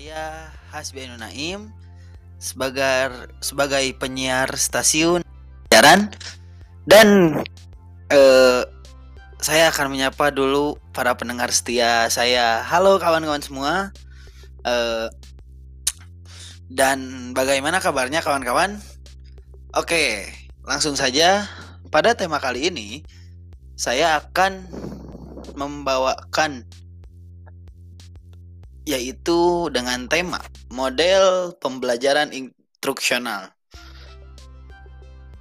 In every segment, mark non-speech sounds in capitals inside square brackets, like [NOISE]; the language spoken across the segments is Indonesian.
Saya Hasbi Naim sebagai sebagai penyiar stasiun siaran dan eh, saya akan menyapa dulu para pendengar setia saya. Halo kawan-kawan semua. Eh, dan bagaimana kabarnya kawan-kawan? Oke, langsung saja pada tema kali ini saya akan membawakan yaitu dengan tema model pembelajaran instruksional.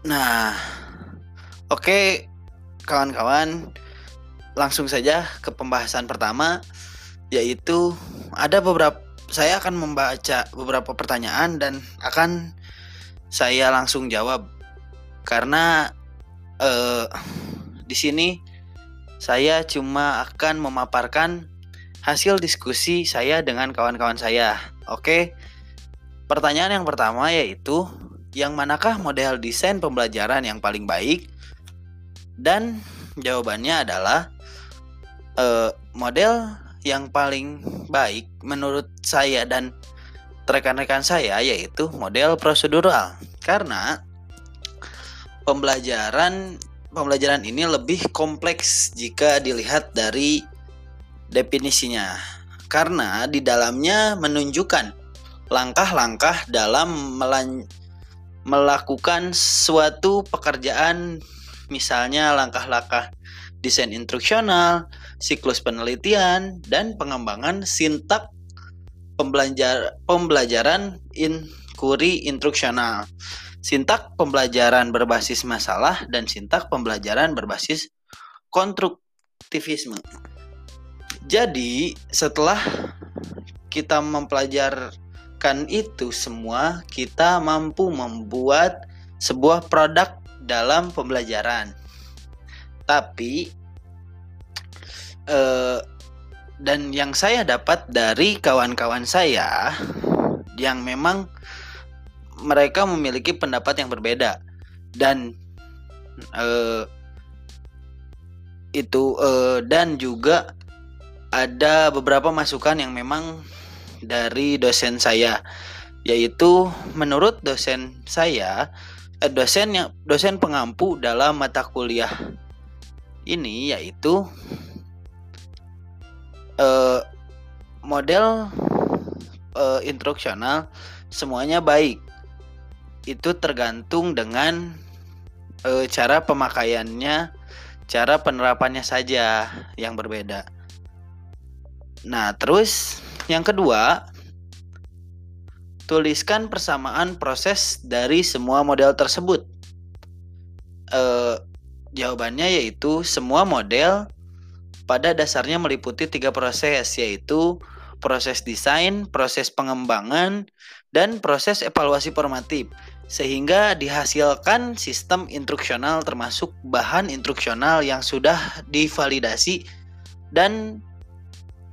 Nah, oke okay, kawan-kawan, langsung saja ke pembahasan pertama yaitu ada beberapa saya akan membaca beberapa pertanyaan dan akan saya langsung jawab karena eh, di sini saya cuma akan memaparkan hasil diskusi saya dengan kawan-kawan saya. Oke. Pertanyaan yang pertama yaitu yang manakah model desain pembelajaran yang paling baik? Dan jawabannya adalah uh, model yang paling baik menurut saya dan rekan-rekan saya yaitu model prosedural. Karena pembelajaran pembelajaran ini lebih kompleks jika dilihat dari definisinya karena di dalamnya menunjukkan langkah-langkah dalam melakukan suatu pekerjaan misalnya langkah-langkah desain instruksional, siklus penelitian, dan pengembangan sintak pembelajar, pembelajaran inkuri instruksional. Sintak pembelajaran berbasis masalah dan sintak pembelajaran berbasis konstruktivisme. Jadi setelah kita mempelajarkan itu semua, kita mampu membuat sebuah produk dalam pembelajaran. Tapi eh, dan yang saya dapat dari kawan-kawan saya yang memang mereka memiliki pendapat yang berbeda dan eh, itu eh, dan juga ada beberapa masukan yang memang dari dosen saya yaitu menurut dosen saya eh, dosen yang dosen pengampu dalam mata kuliah ini yaitu eh, model eh, instruksional semuanya baik. Itu tergantung dengan eh, cara pemakaiannya cara penerapannya saja yang berbeda Nah, terus yang kedua, tuliskan persamaan proses dari semua model tersebut. E, jawabannya yaitu semua model pada dasarnya meliputi tiga proses, yaitu proses desain, proses pengembangan, dan proses evaluasi formatif, sehingga dihasilkan sistem instruksional termasuk bahan instruksional yang sudah divalidasi dan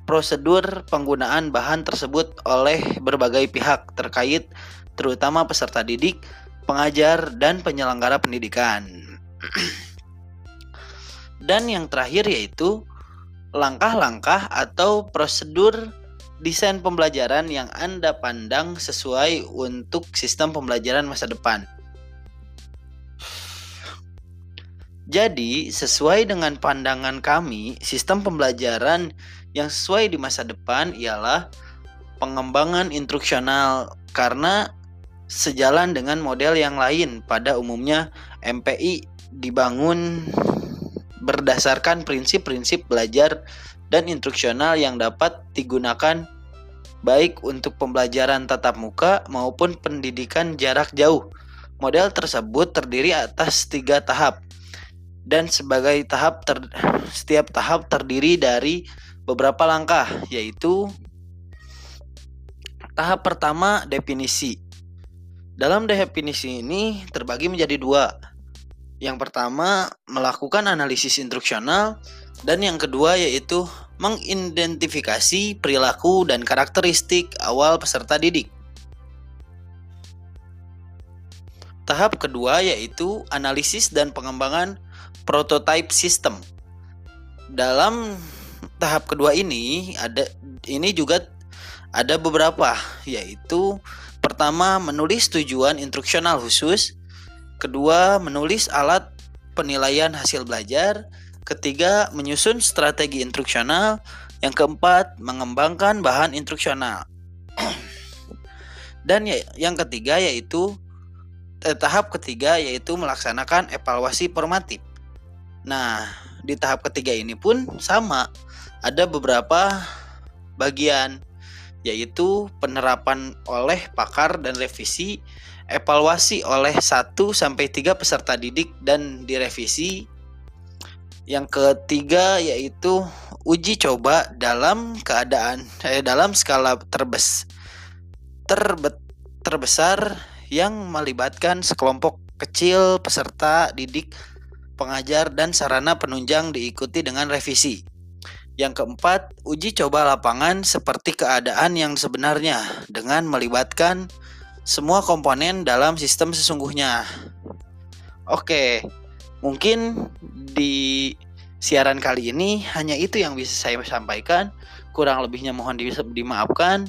prosedur penggunaan bahan tersebut oleh berbagai pihak terkait terutama peserta didik, pengajar, dan penyelenggara pendidikan. [CLEARS THROAT] dan yang terakhir yaitu langkah-langkah atau prosedur desain pembelajaran yang Anda pandang sesuai untuk sistem pembelajaran masa depan. Jadi, sesuai dengan pandangan kami, sistem pembelajaran yang sesuai di masa depan ialah pengembangan instruksional karena sejalan dengan model yang lain pada umumnya MPI dibangun berdasarkan prinsip-prinsip belajar dan instruksional yang dapat digunakan baik untuk pembelajaran tatap muka maupun pendidikan jarak jauh. Model tersebut terdiri atas tiga tahap, dan sebagai tahap ter, setiap tahap terdiri dari beberapa langkah yaitu tahap pertama definisi. Dalam definisi ini terbagi menjadi dua. Yang pertama melakukan analisis instruksional dan yang kedua yaitu mengidentifikasi perilaku dan karakteristik awal peserta didik. Tahap kedua yaitu analisis dan pengembangan prototype system. Dalam tahap kedua ini ada ini juga Ada beberapa, yaitu pertama menulis tujuan instruksional khusus, kedua menulis alat penilaian hasil belajar, ketiga menyusun strategi instruksional, yang keempat mengembangkan bahan instruksional. Dan ya, yang ketiga yaitu eh, tahap ketiga yaitu melaksanakan evaluasi formatif. Nah, di tahap ketiga ini pun sama, ada beberapa bagian yaitu penerapan oleh pakar dan revisi, evaluasi oleh 1 sampai 3 peserta didik dan direvisi. Yang ketiga yaitu uji coba dalam keadaan eh, dalam skala terbes terbe, terbesar yang melibatkan sekelompok kecil peserta didik, pengajar dan sarana penunjang diikuti dengan revisi. Yang keempat, uji coba lapangan seperti keadaan yang sebenarnya dengan melibatkan semua komponen dalam sistem sesungguhnya. Oke, mungkin di siaran kali ini hanya itu yang bisa saya sampaikan. Kurang lebihnya mohon di dimaafkan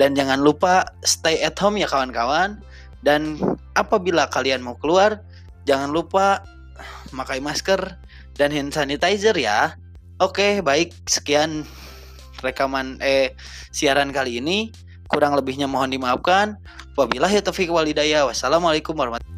dan jangan lupa stay at home ya kawan-kawan. Dan apabila kalian mau keluar, jangan lupa pakai masker dan hand sanitizer ya. Oke, baik sekian rekaman eh siaran kali ini. Kurang lebihnya mohon dimaafkan. Wabillahi taufiq walhidayah. Wassalamualaikum warahmatullahi